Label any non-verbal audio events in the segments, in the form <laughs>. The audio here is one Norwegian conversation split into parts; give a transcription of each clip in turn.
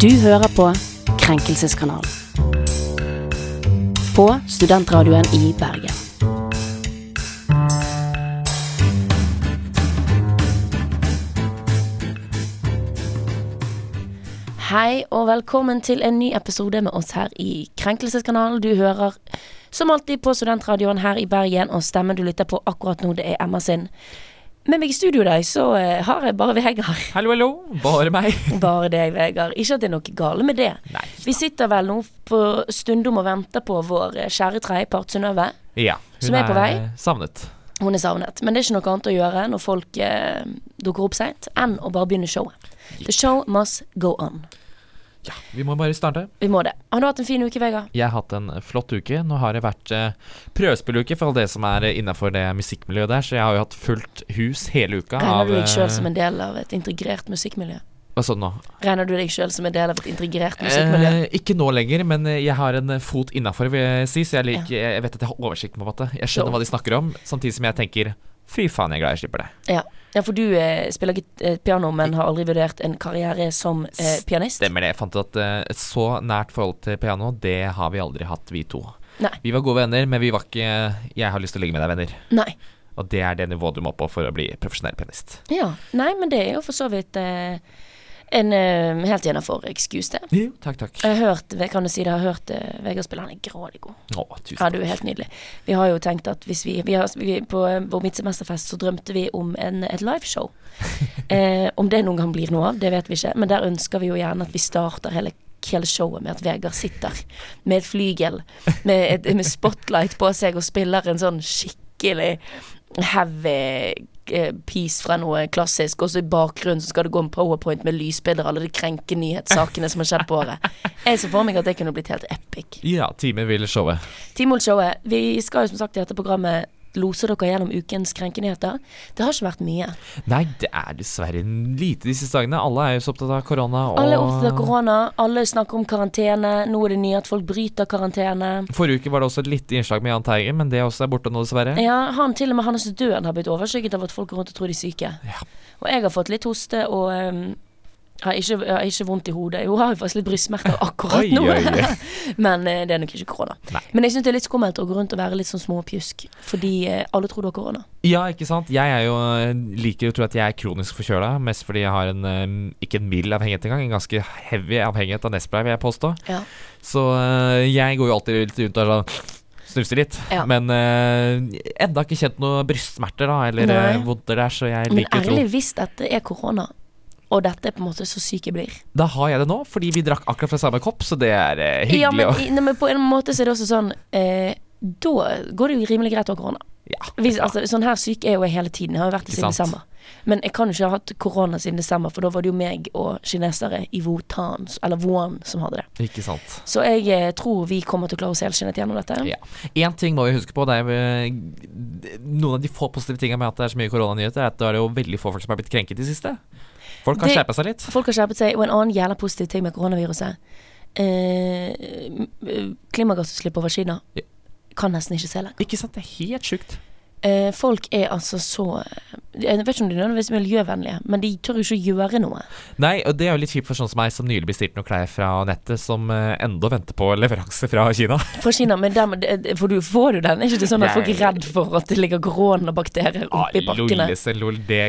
Du hører på Krenkelseskanalen. På studentradioen i Bergen. Hei og velkommen til en ny episode med oss her i Krenkelseskanalen. Du hører som alltid på studentradioen her i Bergen, og stemmen du lytter på akkurat nå, det er Emma sin. Med meg i studio i dag så eh, har jeg bare Vegard. <laughs> Hallo, hallo. Bare meg. <laughs> Bare deg, Vegard. Ikke at det er noe gale med det. Nei. Vi sitter vel nå på stundom og venter på vår eh, kjære tredjepart Synnøve. Ja, hun Som er på vei? savnet. Hun er savnet. Men det er ikke noe annet å gjøre når folk eh, dukker opp seint, enn å bare begynne showet. The show must go on. Ja, vi må bare starte. Vi må det. Har du hatt en fin uke, Vegard? Jeg har hatt en flott uke. Nå har det vært eh, prøvespilluke for alle det som er eh, innafor det musikkmiljøet der, så jeg har jo hatt fullt hus hele uka. Regner du deg eh, sjøl som en del av et integrert musikkmiljø? Hva sånn nå? Regner du deg sjøl som en del av et integrert musikkmiljø? Eh, ikke nå lenger, men eh, jeg har en eh, fot innafor, vil jeg si, så jeg, liker, jeg vet at jeg har oversikt, på en måte. Jeg skjønner Jo. hva de snakker om, samtidig som jeg tenker fy faen, jeg er glad jeg slipper det. Ja. ja, for du eh, spiller ikke eh, piano, men har aldri vurdert en karriere som eh, pianist? Stemmer det. Jeg fant ut at eh, et så nært forhold til piano, det har vi aldri hatt, vi to. Nei. Vi var gode venner, men vi var ikke 'jeg har lyst til å ligge med deg'-venner. Nei. Og det er det nivået du må på for å bli profesjonell pianist. Ja. Nei, men det er jo for så vidt eh, en uh, helt innafor excuse, det. Jo, takk, takk. Jeg har hørt, kan du si det, jeg har hørt uh, Vegard spille, han er grådig god. Å, tusen Ja, du er helt nydelig. Vi har jo tenkt at hvis vi, vi, har, vi På eh, vår midtsemesterfest så drømte vi om en, et liveshow. <laughs> eh, om det noen gang blir noe av, det vet vi ikke, men der ønsker vi jo gjerne at vi starter hele hele showet med at Vegard sitter med et flygel med, et, med spotlight på seg og spiller en sånn skikkelig heavy eh, piece fra noe klassisk, og så i bakgrunnen så skal det gå en powerpoint med lysbilder alle de krenke nyhetssakene som har skjedd på året. Jeg så for meg at det kunne blitt helt epic. Ja, Time vil showet. Timol-showet. Vi skal jo som sagt i dette programmet lose dere gjennom ukens krenkenyheter. Det har ikke vært mye. Nei, det er dessverre lite de siste dagene. Alle er jo så opptatt av korona og Alle er opptatt av korona, alle snakker om karantene. Nå er det nye at folk bryter karantene. Forrige uke var det også et lite innslag med Jahn Teigen, men det også er borte nå, dessverre. Ja, han til og med hans død har blitt overskygget av at folk rundt og tror de er syke. Ja. Og jeg har fått litt hoste og um, har ikke, har ikke vondt i hodet. Jo, har jo faktisk litt brystsmerter <laughs> akkurat Oi, nå. oi, oi. <laughs> <laughs> Men eh, det er nok ikke korona. Nei. Men jeg syns det er litt skummelt å gå rundt og være litt sånn småpjusk, fordi eh, alle tror du har korona. Ja, ikke sant. Jeg er jo liker å tro at jeg er kronisk forkjøla, mest fordi jeg har en eh, ikke en mild avhengighet engang, en ganske heavy avhengighet av Nespray, vil jeg påstå. Ja. Så eh, jeg går jo alltid litt rundt og sånn snufser litt. Ja. Men uh, enda ikke kjent noe brystsmerter da, eller Nei. eh, vondter der, så jeg Men liker tro ærlig, hvis dette er korona, og dette er på en måte så syk jeg blir Da har jeg det nå, fordi vi drakk akkurat fra samme kopp, så det er eh, hyggelig. Ja, men, i- nei, men på en måte så er det også sånn eh, Da går det jo rimelig greit å ha korona. ja, Hvis, altså, sånn her syk er jo jeg hele tiden. Jeg har jo vært det Ikke siden sant. desember. Men jeg kan jo ikke ha hatt korona siden desember, for da var det jo meg og kinesere i Wutan, eller Wuhan, som hadde det. ikke sant. Så jeg eh, tror vi kommer til å klare oss helskinnet gjennom dette. Ja. Én ting må vi huske på, det er eh, noen av de få positive tingene med at det er så mye koronanyheter, er at det er jo veldig få folk som har blitt krenket i det siste. Folk har skjerpet seg litt. Folk har skjerpet seg, og en annen jævla positiv ting med koronaviruset eh, m- Klimagassutslipp over Kina kan nesten ikke se lenger. Ikke sant, det er helt sjukt. Eh, folk er altså så Jeg vet ikke om de er nødvendigvis miljøvennlige, men de tør jo ikke gjøre noe. Nei, og det er jo litt kjipt for sånn som meg, som nylig bestilte noe klær fra nettet, som eh, enda venter på leveranse fra Kina. <laughs> Fra Kina, men dermed, for du får jo den. Er ikke det sånn at folk er redd for at det ligger koronabakterier Ah, oppi pakkene? lollese, lol, det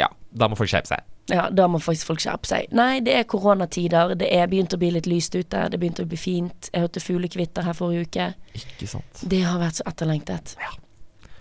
Ja, da må folk skjerpe seg. Ja, da må faktisk folk skjerpe seg. Nei, det er koronatider. Det er begynt å bli litt lyst ute. Det begynte å bli fint. Jeg hørte fuglekvitter her forrige uke. Ikke sant. Det har vært så etterlengtet. Ja.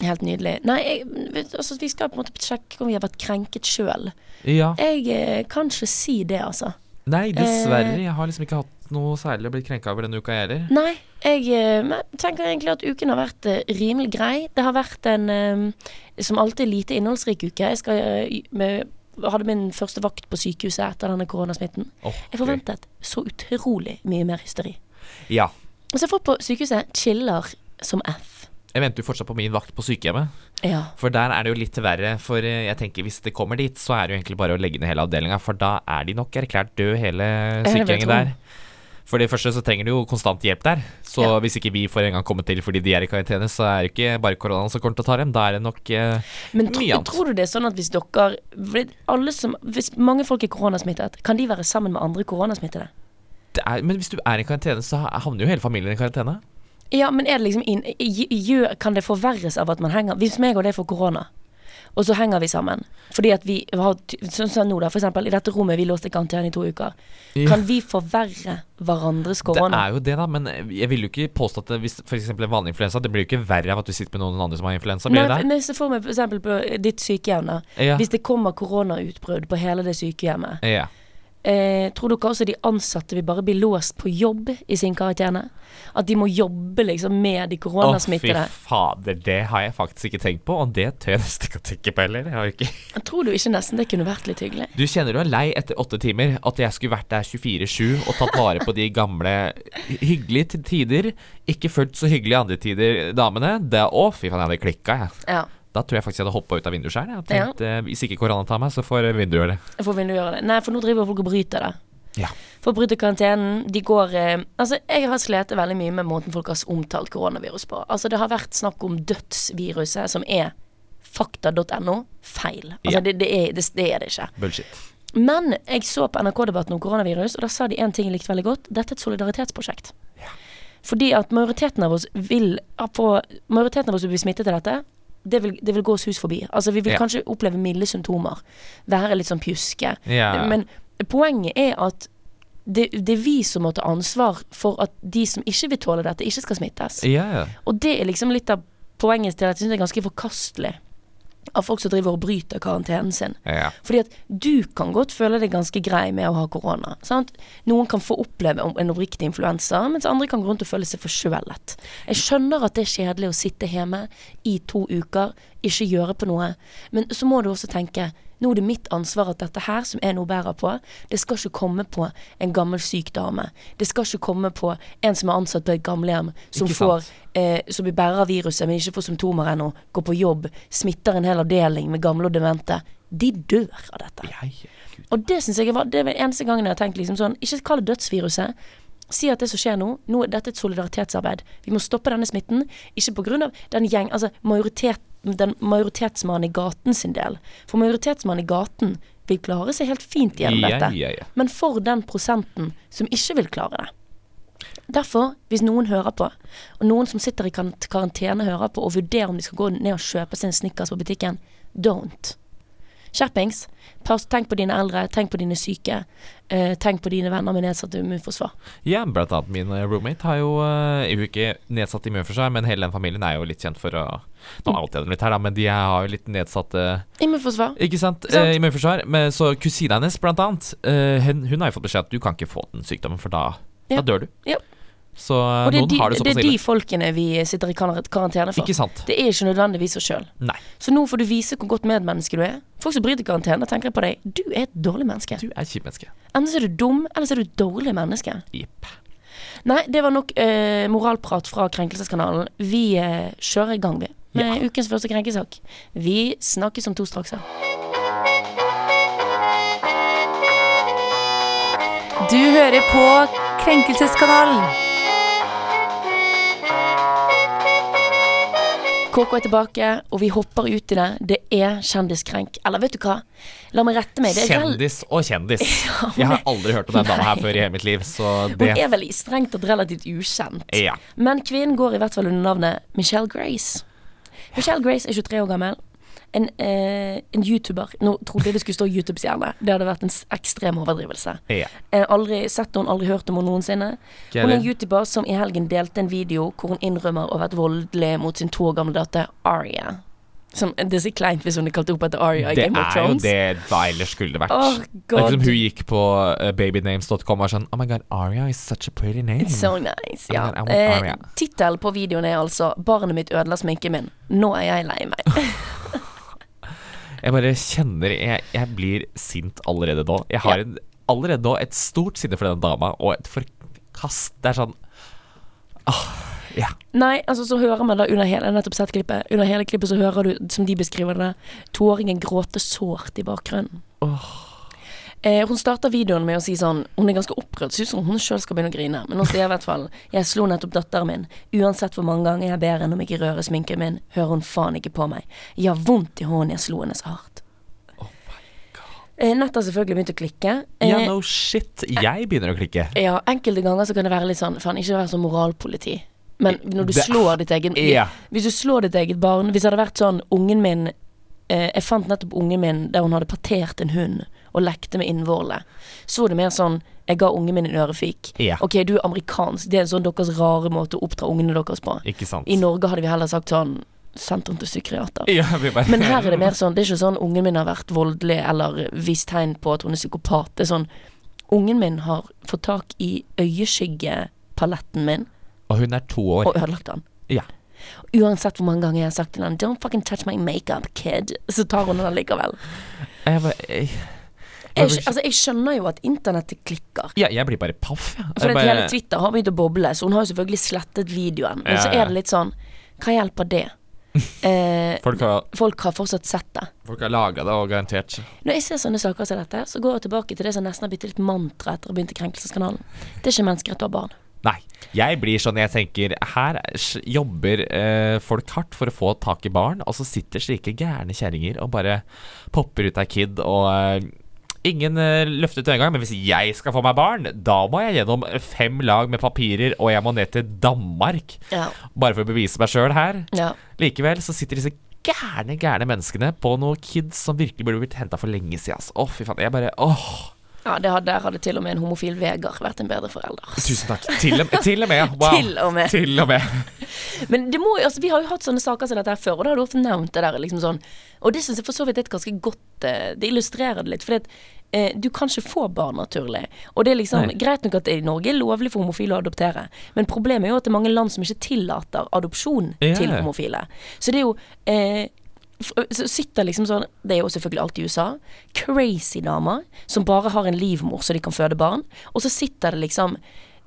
Helt nydelig. Nei, jeg, altså, vi skal på en måte sjekke om vi har vært krenket sjøl. Ja. Jeg eh, kan ikke si det, altså. Nei, dessverre. Eh. Jeg har liksom ikke hatt noe særlig å bli krenka over denne uka, jeg heller. Nei, jeg eh, tenker egentlig at uken har vært eh, rimelig grei. Det har vært en, eh, som alltid, lite innholdsrik uke. Jeg skal, eh, med, hadde min første vakt på sykehuset etter denne koronasmitten. Åh, Jeg forventet så utrolig mye mer hysteri. Ja. Så folk på sykehuset chiller som F. Jeg venter jo fortsatt på min vakt på sykehjemmet. Ja. For der er det jo litt verre. For eh, jeg tenker hvis det kommer dit, så er det jo egentlig bare å legge ned hele avdelinga. For da er de nok erklært død, hele sykegjengen der. For det første så trenger du jo konstant hjelp der. Så Ja. hvis ikke vi får en gang komme til fordi de er i karantene, så er det ikke bare koronaen som kommer til å ta dem. Da er det nok eh, Men Mye annet. Men tror du det er sånn at hvis dere alle som, Hvis mange folk er koronasmittet, kan de være sammen med andre koronasmittede? det er, men hvis du er i karantene, så havner jo hele familien i karantene. Ja, men er det liksom inn, gjør, Kan det forverres av at man henger Hvis meg og deg får korona, og så henger vi sammen Fordi at vi har Sånn som nå, da, for eksempel. I dette rommet vi låste i karantene i to uker. Ja. Kan vi forverre hverandres korona? Det er jo det, da, men jeg vil jo ikke påstå at det, hvis f.eks. en vanlig influensa Det blir jo ikke verre av at du sitter med noen andre som har influensa. Blir Nei, det? men se for meg eksempel på ditt sykehjem. da Ja. Hvis det kommer koronautbrudd på hele det sykehjemmet, ja. Eh, tror dere også de ansatte vil bare bli låst på jobb i sin karantene? At de må jobbe liksom med de Å, fy fader, det har jeg faktisk ikke tenkt på, og det tør jeg nesten ikke å tenke på heller. Jeg har ikke <laughs> Tror du ikke nesten det kunne vært litt hyggelig? Du kjenner du er lei etter åtte timer at jeg skulle vært der 24-7 og tatt vare på de gamle hyggelige tider, ikke fullt så hyggelige andre tider, damene. Det, å, fy faen, jeg hadde klikka, jeg. Ja. Da tror jeg faktisk jeg hadde hoppa ut av vinduet sjøl. Tenkt eh, hvis ikke korona tar meg, så får vinduet gjøre det. Får vinduet gjøre det? Nei, for nå driver folk og bryter det. Ja. Folk bryter karantenen. De går eh, Altså, jeg har slitt veldig mye med måten folk har omtalt koronavirus på. Altså, det har vært snakk om dødsviruset, som er fakta.no. Feil. Altså, Ja. det, det, er, det, det er det ikke. Bullshit. Men jeg så på NRK-debatten om koronavirus, og da sa de en ting jeg likte veldig godt. Dette er et solidaritetsprosjekt. Ja. Fordi at majoriteten av oss vil få Majoriteten av oss vil bli smittet av dette. Det vil, det vil gå oss hus forbi. Altså Vi vil Ja. kanskje oppleve milde symptomer. Være litt sånn pjuske. Ja. Men poenget er at det, det er vi som må ta ansvar for at de som ikke vil tåle dette, ikke skal smittes. Ja. Og det er liksom litt av poenget til at jeg syns det er ganske forkastelig av folk som driver og bryter karantenen sin. ja. Fordi at du kan godt føle deg ganske grei med å ha korona. Sant? Noen kan få oppleve en oppriktig influensa, mens andre kan gå rundt og føle seg forkjølet. Jeg skjønner at det er kjedelig å sitte hjemme i to uker, ikke gjøre på noe, men så må du også tenke nå er det mitt ansvar at dette her, som jeg nå bærer på, det skal ikke komme på en gammel syk dame. Det skal ikke komme på en som er ansatt på et gamlehjem, som, får, eh, som blir bærer av viruset, men ikke får symptomer ennå, går på jobb, smitter en hel avdeling med gamle og demente. De dør av dette. Gud. Og det synes jeg var Det var eneste gangen jeg har tenkt liksom sånn Ikke kall det dødsviruset. Si at det som skjer nå, nå er dette et solidaritetsarbeid. Vi må stoppe denne smitten. Ikke av den gjeng Altså majoritet, den majoritetsmannen i gaten sin del. For majoritetsmannen i gaten vil klare seg helt fint gjennom Ja, dette. ja, ja. Men for den prosenten som ikke vil klare det. Derfor, hvis noen hører på, og noen som sitter i karantene hører på og vurderer om de skal gå ned og kjøpe seg en Snickers på butikken, don't. Skjerpings. Tenk på dine eldre, tenk på dine syke. eh, tenk på dine venner med nedsatt immunforsvar. Ja, blant annet min eh, roommate har jo er ikke nedsatt immunforsvar, men hele den familien er jo litt kjent for å Nå outer jeg dem litt her, da, men de har jo litt nedsatt uh, Immunforsvar. Ikke sant? Sant. Eh, immunforsvar. Men så kusina hennes, blant annet, uh, hun, hun har jo fått beskjed at du kan ikke få den sykdommen, for da, Ja. da dør du. Ja. Så eh, Og det er, noen de, har det det er de folkene vi sitter i karantene for. Ikke sant? Det er ikke nødvendigvis oss sjøl. Så nå får du vise hvor godt medmenneske du er. Folk som bryter karantene, tenker på deg. Du er et dårlig menneske. Du er et kjipt menneske. Enten er du dum, eller så er du et dårlig menneske. Yep. Nei, det var nok eh, moralprat fra Krenkelseskanalen. Vi eh, kjører i gang, vi. Med ukens første krenkesak. Vi snakkes om to straks. Du hører på Krenkelseskanalen. KK er tilbake, og vi hopper ut i det. Det er kjendiskrenk. Eller vet du hva? La meg rette meg. Kjendis og kjendis. <laughs> Jeg har aldri hørt om den dama her før i hele mitt liv, så Hun er vel strengt tatt relativt ukjent. Ja. Men kvinnen går i hvert fall under navnet Michelle Grace. Michelle Grace er 23 år gammel. En, eh, en YouTuber. Nå trodde jeg det skulle stå YouTube-stjerne. Det hadde vært en ekstrem overdrivelse. Ja. Eh, aldri sett henne, aldri hørt om henne noensinne. Ikke Hun er en. YouTuber som i helgen delte en video hvor hun innrømmer å ha vært voldelig mot sin to år gamle datter Aria. Som, det er så kleint hvis hun er kalt opp etter Aria i Det Game of er jo det hva ellers skulle det vært. Oh, det er ikke som hun gikk på uh, babynames.com og var sånn Oh my god, Aria is such a pretty name. It's so nice, Oh ja. God, Eh, Tittelen på videoen er altså 'Barnet mitt ødela sminken min'. Nå er jeg lei meg. <laughs> Jeg bare kjenner Jeg, jeg blir sint allerede nå. Jeg har en, allerede nå et stort sinne for denne dama, og et forkast. Det er sånn Åh, ja. Nei, altså så hører man da under hele nettopp sett klippet. Under hele klippet så hører du, som de beskriver det, toåringen gråte sårt i bakgrunnen. Eh, hun starter videoen med å si sånn Hun er ganske opprørt, synes hun sjøl skal begynne å grine. Men hun sier i hvert fall 'Jeg slo nettopp datteren min. Uansett hvor mange ganger jeg ber henne om ikke røre sminken min, hører hun faen ikke på meg. Jeg har vondt i hånden jeg slo henne så hardt'. Eh, Nett har selvfølgelig begynt å klikke. Eh, Ja, no shit. Jeg begynner å klikke. ja, enkelte ganger så kan det være litt sånn Faen, ikke vær sånn moralpoliti. Men når du Det- slår ditt eget yeah. Hvis du slår ditt eget barn Hvis det hadde vært sånn Ungen min eh, Jeg fant nettopp ungen min der hun hadde partert en hund og lekte med innvollene. Så var det mer sånn Jeg ga ungen min en ørefik. Ja. Ok, du er amerikansk. Det er en sånn deres rare måte å oppdra ungene deres på. Ikke sant? I Norge hadde vi heller sagt sånn sentrum til psykiater. Ja, Men her er det mer sånn Det er ikke sånn ungen min har vært voldelig eller vist tegn på at hun er psykopat. Det er sånn Ungen min har fått tak i øyeskyggepaletten min Og hun er to år. og ødelagt den. Ja. Uansett hvor mange ganger jeg har sagt til henne 'Don't fucking touch my makeup, kid', så tar hun den likevel. Jeg bare jeg, Jeg, altså, jeg skjønner jo at internettet klikker. ja, jeg blir bare paff, ja. For bare, hele Twitter har begynt å boble, så hun har jo selvfølgelig slettet videoen. Men Ja, så er det litt sånn Hva hjelper det? <laughs> Eh, folk har, folk har fortsatt sett det. folk har laga det, og garantert. Når jeg ser sånne saker som dette, så går jeg tilbake til det som nesten har blitt litt mantra etter å ha begynt i Krenkelseskanalen. Det er ikke menneskerett å ha barn. Nei. Jeg blir sånn jeg tenker Her jobber eh, folk hardt for å få tak i barn, og så sitter slike gærne kjerringer og bare popper ut ei kid og eh, Ingen uh, løftet øynene engang, men hvis jeg skal få meg barn, da må jeg gjennom fem lag med papirer, og jeg må ned til Danmark. Ja. Bare for å bevise meg sjøl her. ja. Likevel så sitter disse gærne, gærne menneskene på noen kids som virkelig burde blitt henta for lenge siden. Altså. Å, fy faen. Jeg bare Åh. Ja det hadde, der hadde til og med en homofil Vegard vært en bedre forelder. Tusen takk. Til og, til og med. Wow. Til og med. Til og med. Men det må jo, altså, vi har jo hatt sånne saker som dette her før, og da har du ofte nevnt det der. liksom sånn Og det syns jeg for så vidt er et ganske godt eh, Det illustrerer det litt. Fordi at eh, du kan ikke få barn naturlig. Og det er liksom Nei. greit nok at det i Norge er lovlig for homofile å adoptere, men problemet er jo at det er mange land som ikke tillater adopsjon yeah. til homofile. Så det er jo eh, så sitter liksom sånn Det er jo selvfølgelig alt i USA. Crazy damer som bare har en livmor så de kan føde barn. Og så sitter det liksom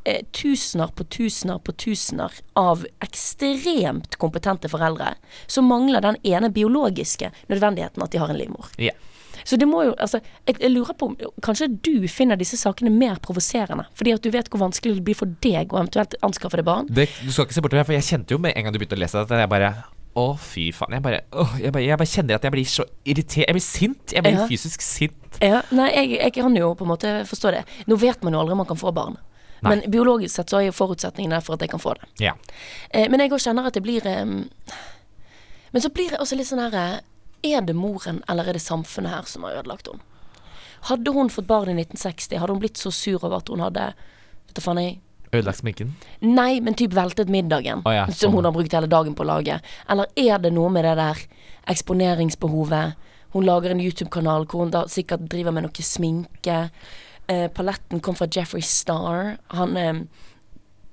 eh, tusener på tusener på tusener av ekstremt kompetente foreldre som mangler den ene biologiske nødvendigheten at de har en livmor. Yeah. Så det må jo, altså, jeg, jeg lurer på om kanskje du finner disse sakene mer provoserende, fordi at du vet hvor vanskelig det blir for deg å eventuelt anskaffe deg barn. Det, du skal ikke se bort fra det, for jeg kjente jo med en gang du begynte å lese det, at jeg bare å, fy faen. Jeg bare, å, jeg, bare, jeg bare kjenner at jeg blir så irritert. Jeg blir sint. Jeg blir Ja. fysisk sint. Ja, nei, jeg, jeg kan jo på en måte forstå det. Nå vet man jo aldri om man kan få barn. Nei. Men biologisk sett så er jo forutsetningene for at jeg kan få det. Ja. Eh, men jeg òg kjenner at det blir um, Men så blir jeg også litt sånn her eh, Er det moren eller er det samfunnet her som har ødelagt henne? Hadde hun fått barn i 1960, hadde hun blitt så sur over at hun hadde Vet du faen jeg Ødelagt sminken. Nei, men typ veltet middagen Oh, ja, som sånn. hun har brukt hele dagen på å lage. Eller er det noe med det der eksponeringsbehovet? Hun lager en YouTube-kanal hvor hun da sikkert driver med noe sminke. Eh, paletten kom fra Jeffrey Star. Han, eh,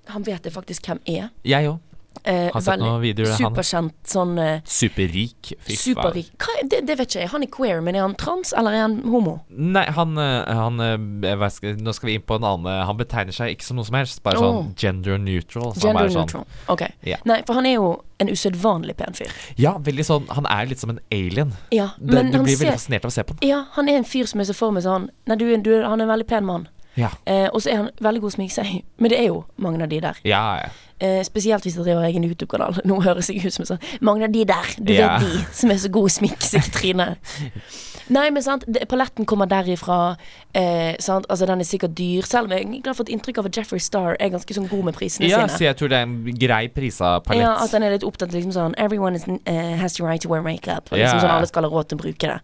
han vet jeg faktisk hvem er. Jeg òg. Eh, Har sett noen videoer han. Superkjent sånn eh, Superrik. Fy. Superrik Hva det, det vet ikke jeg. Han er queer, men er han trans, eller er han homo? Nei, han, eh, han eh, skal, Nå skal vi inn på en annen eh, Han betegner seg ikke som noe som helst, bare oh. sånn gender neutral. Så Gender sånn, neutral. Ok. Yeah. Nei, for han er jo en usedvanlig pen fyr. Ja, veldig sånn Han er litt som en alien. Ja, Det, men du han blir veldig fascinert av å se på den. Ja, han er en fyr som er så for meg sånn Nei, du, du, han er en veldig pen mann. Ja. Eh, og så er han veldig god å sminke seg. Men det er jo mange av de der. Ja, ja. Eh, spesielt hvis jeg driver egen YouTube-kanal. Nå høres jeg ut som en sånn Mange av de der, du Ja. vet de, som er så gode å sminke seg i trynet. <laughs> Nei, men sant, det, paletten kommer derifra. Eh, sant? Altså, den er sikkert dyr. Selv om jeg har fått inntrykk av at Jeffrey Star er ganske sånn god med prisene ja, sine. så jeg tror det er en grei prisa palett. Ja, at den er litt opptatt liksom sånn Everyone is, uh, has the right to wear makeup. Og liksom Ja. sånn Alle skal ha råd til å bruke det.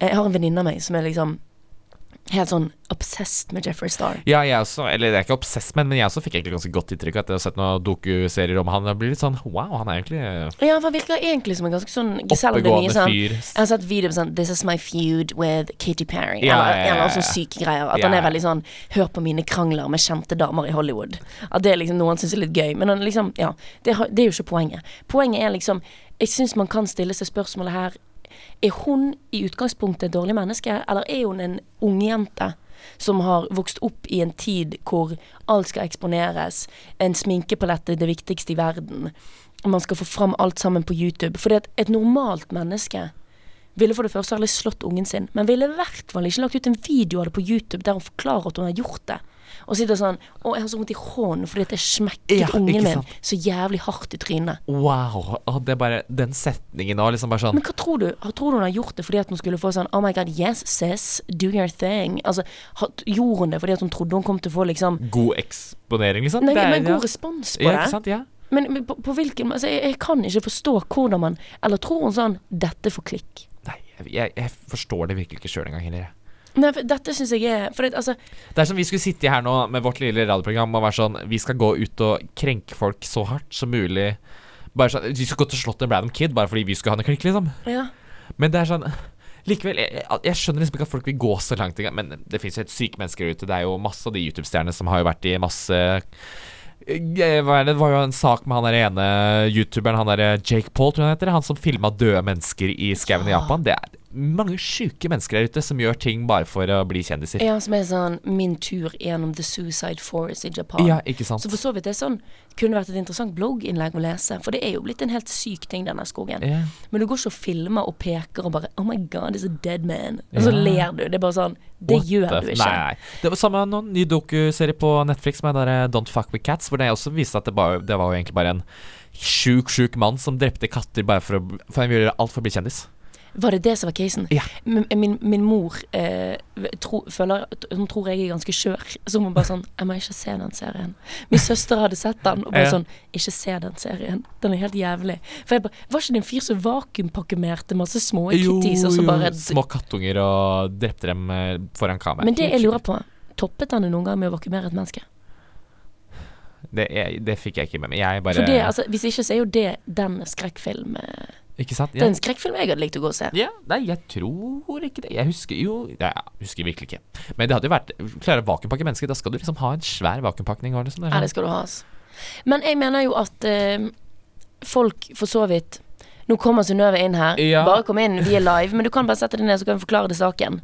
Eh, Jeg har en venninne av meg som er liksom helt sånn obsessed med Jeffrey Star. Ja, jeg også, eller jeg er ikke obsessed med, men jeg også fikk egentlig ganske godt inntrykk at jeg har sett noen dokuserier om han. Jeg blir litt sånn wow, han er egentlig eh, Ja, han virker egentlig som en ganske sånn oppegående sånn fyr. Jeg har sett video på sånn This is my feud with Katy Perry. Ja, eller ja, ja, eller annen ja. sånn syke greier. At han er veldig sånn Hør på mine krangler med kjente damer i Hollywood. At det er liksom noe han syns er litt gøy. Men han liksom Ja, det, det er jo ikke poenget. Poenget er liksom Jeg syns man kan stille seg spørsmålet her Er hun i utgangspunktet et dårlig menneske, eller er hun en ungjente? Som har vokst opp i en tid hvor alt skal eksponeres. En sminkepalett er det viktigste i verden. Man skal få fram alt sammen på YouTube. Fordi et normalt menneske ville for det første aldri slått ungen sin, men ville i hvert fall ikke lagt ut en video av det på YouTube der hun forklarer at hun har gjort det. Og sitter sånn Å, jeg har så vondt i hånden fordi jeg smekket Ja, ungen min så jævlig hardt i trynet. Wow. Og det er bare Den setningen òg, liksom bare sånn Men hva tror du? Tror du hun har gjort det fordi at hun skulle få sånn Oh my god, yes, sis, do your thing. Altså, gjorde hun det fordi at hun trodde hun kom til å få liksom God eksponering, liksom? Nei, men god respons på Ja, det. ikke sant? Ja. Men, men på, på hvilken altså, jeg, jeg kan ikke forstå hvordan man Eller tror hun sånn Dette får klikk. Nei, jeg, jeg, jeg forstår det virkelig ikke sjøl engang heller. Nei, for dette syns jeg er For det, altså Det er som vi skulle sitte her nå med vårt lille radioprogram og være sånn Vi skal gå ut og krenke folk så hardt som mulig. Bare sånn Vi skal gå til slått en random kid bare fordi vi skulle ha en klikk, liksom. Ja. Men det er sånn Likevel, jeg, jeg- skjønner liksom ikke at folk vil gå så langt engang. Men det fins jo helt syke mennesker ute. Det er jo masse av de YouTube-stjernene som har jo vært i masse Eh, det? det var jo en sak med han der ene youtuberen, han der Jake Paul, tror jeg han heter. Han som filma døde mennesker i skauen i Japan. Det er mange sjuke mennesker der ute som gjør ting bare for å bli kjendiser. ja, som er sånn Min tur gjennom The Suicide Forest i Japan. Ja, ikke sant? Så for så vidt det er sånn kunne vært et interessant blogginnlegg å lese. For det er jo blitt en helt syk ting, denne skogen. Ja. Men du går ikke og filmer og peker og bare Oh my god, it's a dead man. Og så Ja. ler du. Det er bare sånn Det What gjør du ikke. Nei, nei. Det var samme noen ny dokuserie på Netflix med der Don't Fuck With Cats, hvor det også viste at det, bare, det var jo egentlig bare en sjuk, sjuk mann som drepte katter bare for å For ville gjøre alt for å bli kjendis. Var det det som var casen? Ja. Min, min, min mor eh, tro, føler Hun tror jeg er ganske skjør. Så hun bare sånn Jeg må ikke se den serien. Min søster hadde sett den og bare Ja. sånn Ikke se den serien. Den er helt jævlig. For jeg bare Var ikke det en fyr som vakuumpakkemerte masse små kitties, og så bare Små kattunger og drepte dem eh, foran kamera. Men det jeg lurer på Toppet han det noen gang med å vakuumere et menneske? Det, jeg, det fikk jeg ikke med meg. Jeg bare For det, altså, Hvis ikke så er jo det den skrekkfilmen eh, Ikke sant? Det er en skrekkfilm jeg hadde likt å gå og se. Ja, nei, jeg tror ikke det. Jeg husker jo ja, Jeg husker virkelig ikke. Men det hadde jo vært Klare å vakuumpakke mennesker, da skal du liksom ha en svær vakuumpakning. det Liksom, det Ja, det sånn. skal du ha, altså. Men jeg mener jo at eh, folk for så vidt Nå kommer Synnøve inn her. Ja. Bare kom inn, vi er live. Men du kan bare sette deg ned, så kan vi forklare det saken.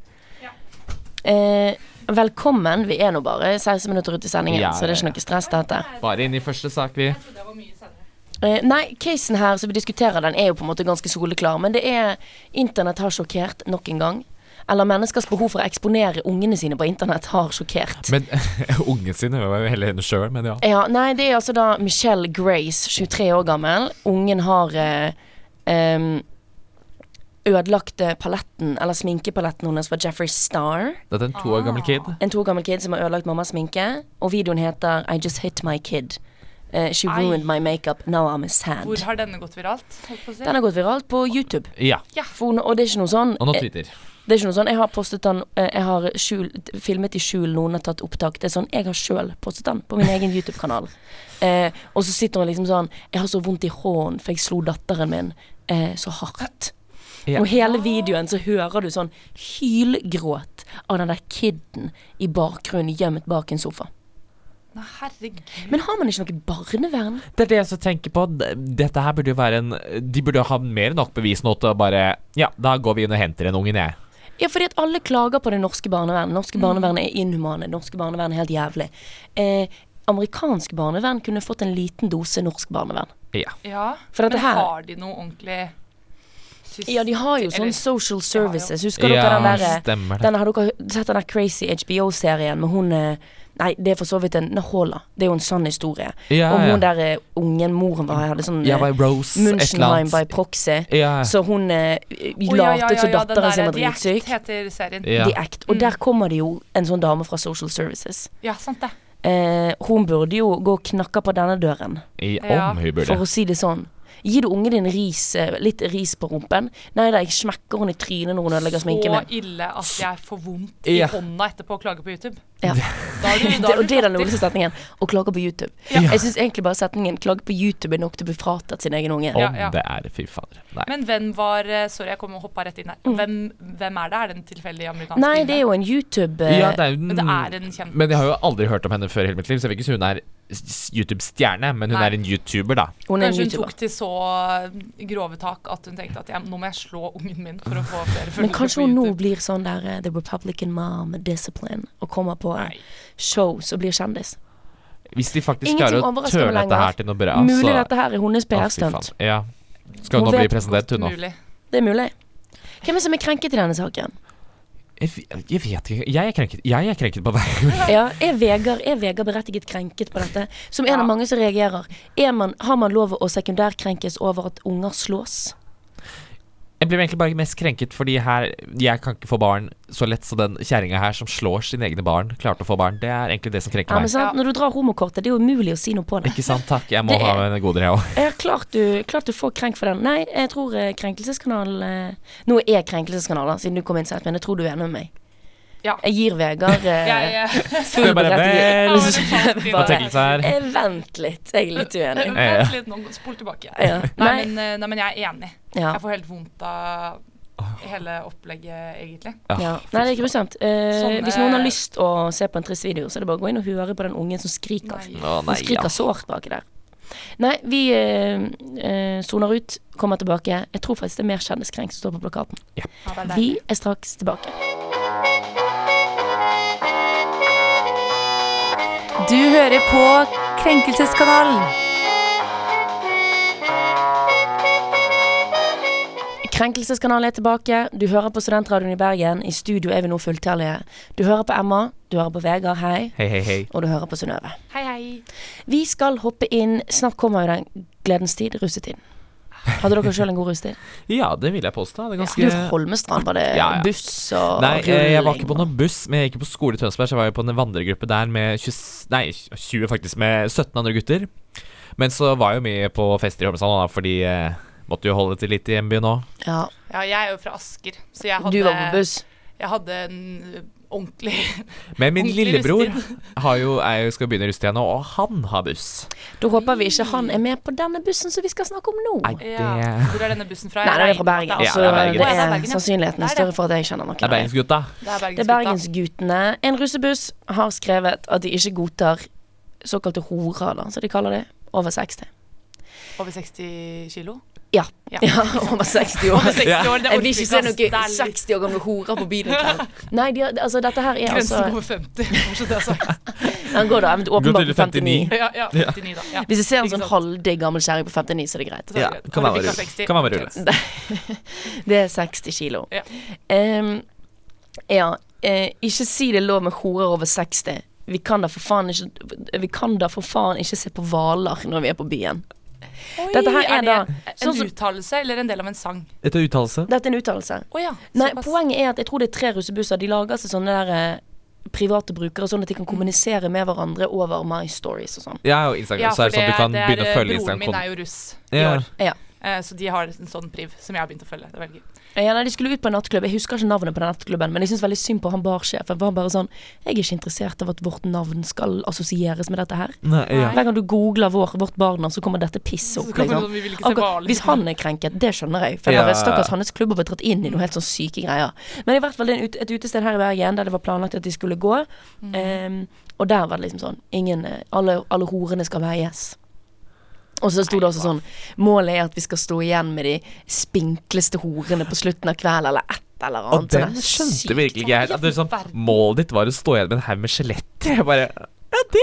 Eh, velkommen. Vi er nå bare 16 minutter ut i sendingen, Ja, så det er ikke noe stress, dette. Bare inn i første sak, vi. Eh, nei, casen her som vi diskuterer, den er jo på en måte ganske soleklar. Men det er Internett har sjokkert nok en gang. Eller menneskers behov for å eksponere ungene sine på internett har sjokkert. Men <laughs> ungen sine var jo hele henne sjøl, men ja. Ja, nei, det er altså da Michelle Grace, 23 år gammel. Ungen har eh, em, ødelagt eh, paletten, eller sminkepaletten hennes for Jeffrey Star. Dette er en to år gammel kid. En to år gammel kid som har ødelagt mammas sminke. Og videoen heter I Just Hit My Kid. Eh, she Ai. ruined my makeup, now I'm a sand. Hvor har denne gått viralt? Si? Den har gått viralt på YouTube. Ja. For, og det er ikke noe sånn Og nå eh, Twitter. Det er ikke noe sånn Jeg har postet den eh, Jeg har skjul, filmet i skjul, noen har tatt opptak. Det er sånn Jeg har sjøl postet den på min egen YouTube-kanal. <laughs> Eh, og så sitter hun liksom sånn Jeg har så vondt i hånden, for jeg slo datteren min eh, så hardt. Ja. Og hele videoen så hører du sånn hylgråt av den der kiden i bakgrunnen gjemt bak en sofa. Nei, herregud. Men har man ikke noe barnevern? Det er det jeg så tenker på. Dette her burde jo være en De burde ha mer enn nok bevis nå til å bare Ja, da går vi inn og henter en ungen, jeg. Ja, fordi at alle klager på det norske barnevernet. Norske barnevernet er inhumane. Norske barnevern er helt jævlig. Eh, amerikansk barnevern kunne fått en liten dose norsk barnevern. Ja. Ja, For dette men her- har de noe ordentlig Ja, de har jo sånn social services. Husker Ja, dere den der denne, Har dere sett den der crazy HBO-serien med hun eh, Nei, det er for så vidt en Nahola. Det er jo en sann historie. Ja, Om ja. hun der eh, ungen moren var hadde sånn Ja, eh, var Rose et eller Munchenheim by proxy. Ja. Så hun eh, Å, ja, ja, latet som ja, ja, den datteren sin der, var The Act dritsyk. heter serien. Ja. The Act. Og Mm. der kommer det jo en sånn dame fra Social Services. Ja, sant det. Eh, hun burde jo gå og knakke på denne døren, I, Ja. om hun burde. for å si det sånn. Gi du ungen din ris, eh, litt ris på rumpen? Nei da, jeg smekker hun i trynet når hun ødelegger sminken Så ille at jeg får vondt i Ja. hånda etterpå og klager på YouTube. Ja. Da du, <laughs> da Det, er og det er den roligste setningen. Å klage på YouTube. Ja. Jeg syns egentlig bare setningen 'klage på YouTube' er nok til å bli fratatt sin egen unge. Om Ja, ja. det er Fy fader. Nei. Men hvem var eh, Sorry, jeg kom og hoppa rett inn her. Mm. Hvem, hvem er det? Er det en tilfeldig amerikansk Nei, det er jo en YouTube eh, ja, det er jo Men det er en kjent Men jeg har jo aldri hørt om henne før i hele mitt liv, så jeg vet ikke si hun er YouTube-stjerne, men hun Nei. er en YouTuber, da. Hun er en Kanskje hun YouTuber. tok til så eh, grove tak at hun tenkte at jeg, nå må jeg slå ungen min for å få flere Men kanskje hun nå blir sånn der The Republican Mom Discipline og kommer på Nei. shows og blir kjendis. Hvis de faktisk Ingenting klarer å tørne dette her til noe bra, Mulig så dette her er hennes PR-stunt. Ja. Skal hun Hun nå bli president, hun nå? Det er mulig. Hvem er det som er krenket i denne saken? Jeg, jeg vet ikke. Jeg er krenket. Jeg er krenket på deg. <laughs> Ja, er Vegard, er Vegard berettiget krenket på dette? Som en Ja. av mange som reagerer. Er man, har man lov å sekundærkrenkes over at unger slås? Jeg blir egentlig bare mest krenket fordi her Jeg kan ikke få barn så lett som den kjerringa her som slår sine egne barn, klarte å få barn. Det er egentlig det som krenker Ja, men meg. sant? Når du drar homokortet, det er jo umulig å si noe på det. Ikke sant, takk. Jeg må Det ha en goder, jeg òg. Ja, klart du, klart du får krenk for den. Nei, jeg tror krenkelseskanal Krenkelseskanalen eh, Nå er jeg Krenkelseskanalen, siden du kom inn sent, men jeg tror du er enig med meg. Ja. Jeg gir Vegard <laughs> eh, ja. full Ja, Bare, Betenkelse her. eh, Vent litt, jeg er litt uenig. Vent litt, nå spol tilbake. Ja. Nei, Nei, men, eh, nei, men jeg er enig. ja. Jeg får helt vondt av hele opplegget, egentlig. Ja. Nei, det er grusomt. Eh, Sånn, hvis noen har eh, lyst å se på en trist video, så er det bare å gå inn og høre på den ungen som skriker. Nei. Å Hun nei, ja. skriker sårt baki der. Nei, vi eh, soner ut, kommer tilbake. Jeg tror faktisk det er mer kjendiskrenk som står på plakaten. Er Vi er straks tilbake. Du hører på Krenkelseskanalen. Krenkelseskanalen er tilbake. Du hører på Studentradioen i Bergen. I studio er vi nå fulltallige. Du hører på Emma, du hører på Vegard, hei. Hei, hei, hei. Og du hører på Synnøve. Hei, hei. Vi skal hoppe inn Snart kommer jo den gledens tid, russetiden. Hadde dere sjøl en god russetid? Ja, det vil jeg påstå. Det er Du, Holmestrand, var det Ja, ja. buss og Nei, jeg, jeg var ikke på noen buss, men jeg gikk på skole i Tønsberg, så jeg var jo på en vandregruppe der med 20, nei, 20 faktisk, med 17 andre gutter. Men så var jeg jo mye på fester i Holmestrand, da, fordi eh, måtte jo holde til litt i hjembyen òg. Ja, Ja, jeg er jo fra Asker, så jeg hadde, du var på buss. Jeg hadde en ordentlig <laughs> Men min Ordentlig lillebror jo, er jo, skal begynne russetida nå, og han har buss. Da håper vi ikke han er med på denne bussen som vi skal snakke om nå. Nei, det ja. Hvor er denne bussen fra? Nei, den er fra Bergen. Ja, så det er Bergen. det det er sannsynligheten er større for at jeg kjenner noen. Det er Bergensgutta. Det er Det er. Bergensguttene. En russebuss har skrevet at de ikke godtar såkalte horer, da, som de kaller det, over 60. Over 60 kilo? Ja. Ja. ja over 60 år. <laughs> Over 60 år, Jeg vil ikke se. Noen er 60 år gamle horer på byen. <laughs> Nei, de, altså, dette her er Grensen altså går 50, kanskje <laughs> det er sagt. Den går da åpenbart på 59. 59. Ja, ja, 59 da. Ja. Hvis jeg ser en sånn halvdig halvdigg gammel kjerring på 59, så er det greit. Ja, kan være bikket rull. Kan være Ok. Det er 60 kilo. Ja. Um, ja, eh, ikke si det er lov med horer over 60. Vi kan da for faen ikke Vi kan da for faen ikke se på hvaler når vi er på byen. Oi, Dette her er det da en sånn uttalelse eller en del av en sang? Etter uttalelse. Dette er en uttalelse. Oh, ja. Nei, poenget er at jeg tror det er tre russebusser. De lager seg sånne der eh, private brukere, sånn at de kan kommunisere med hverandre over My Stories og sånn. Ja, og Instagram, Ja, så er det sånn at du kan det er- begynne å følge Broren min er jo russ i Ja. år. Ja. Eh, Så de har en sånn priv som jeg har begynt å følge. Det er veldig gøy. Ja, nei, De skulle ut på en nattklubb. Jeg husker ikke navnet på den nattklubben, men jeg syns veldig synd på han barsjefen. For han bare sånn Jeg er ikke interessert av at vårt navn skal assosieres med dette her. Nei, ja. Hver gang du googler vår, vårt barna så kommer dette pisset opp. Liksom. sånn, Akkurat, hvis han er krenket, det skjønner jeg. For Ja. stakkars hans klubb har blitt dratt inn i noe helt sånn syke greier. Men i hvert fall det er en ut, et utested her i Bergen der det var planlagt at de skulle gå. Mm. Um, og der var det liksom sånn ingen, eh, alle, alle horene skal veies. Og så sto det også sånn Målet er at vi skal stå igjen med de spinkleste horene på slutten av kvelden, eller et eller annet. Og den skjønte virkelig ikke jeg. At det er sånn, målet ditt var å stå igjen med en haug med skjeletter. Jeg bare ja, det,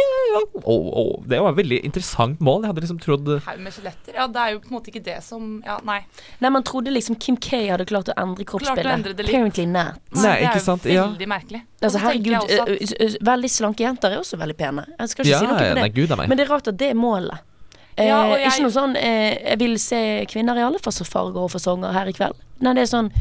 oh, oh, det var et veldig interessant mål. Jeg hadde liksom trodd Haug med skjeletter. Ja, det er jo på en måte ikke det som Ja, nei. Nei, man trodde liksom Kim K hadde klart å endre Klart å kroppsbildet. endre det litt. Apparently not. Nei, det ikke er sant, jo ja. veldig merkelig. Altså, herregud, at- veldig slanke jenter er også veldig pene. Jeg skal ikke Ja, si noe på det. nei, gud. Men det er rart at det er målet. Eh, Ja, jeg- Ikke noe sånn eh, 'jeg vil se kvinner i alle farger og fasonger her i kveld'. Nei, det er sånn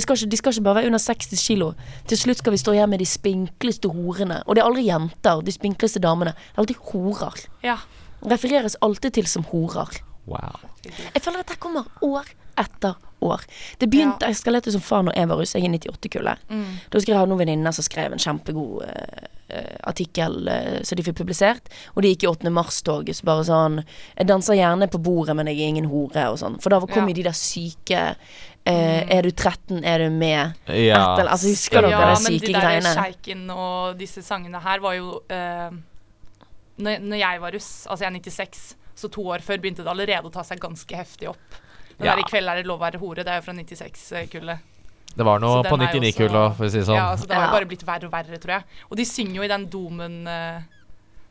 skal ikke, De skal ikke bare være under 60 kilo. Til slutt skal vi stå igjen med de spinkleste horene. Og det er aldri jenter, de spinkleste damene. Det er alltid horer. Ja. Refereres alltid til som horer. Wow. Jeg føler at dette kommer år etter år. Det begynte Ja. eskalerte som faen når jeg var russ. Jeg er 98-kullet. Mm. Da skrev jeg noen venninner som skrev en kjempegod eh, artikkel uh, som de fikk publisert. Og de gikk i 8. mars-toget så bare sånn Jeg danser gjerne på bordet, men jeg er ingen hore, og sånn. For da kom Ja. de der syke Uh, Er du 13, er du med? Ja. Etter, altså, husker dere ja, de men de der greiene? sjeiken og disse sangene her var jo uh, når, når jeg var russ, altså jeg er 96, så to år før begynte det allerede å ta seg ganske heftig opp. Den Ja. der 'I kveld er det lov å være hore', det er jo fra 96-kullet. Det var noe på den er jo 99-kull òg, for å si det sånn. Ja, så det har jo bare blitt verre og verre, tror jeg. Og de synger jo i den domen eh,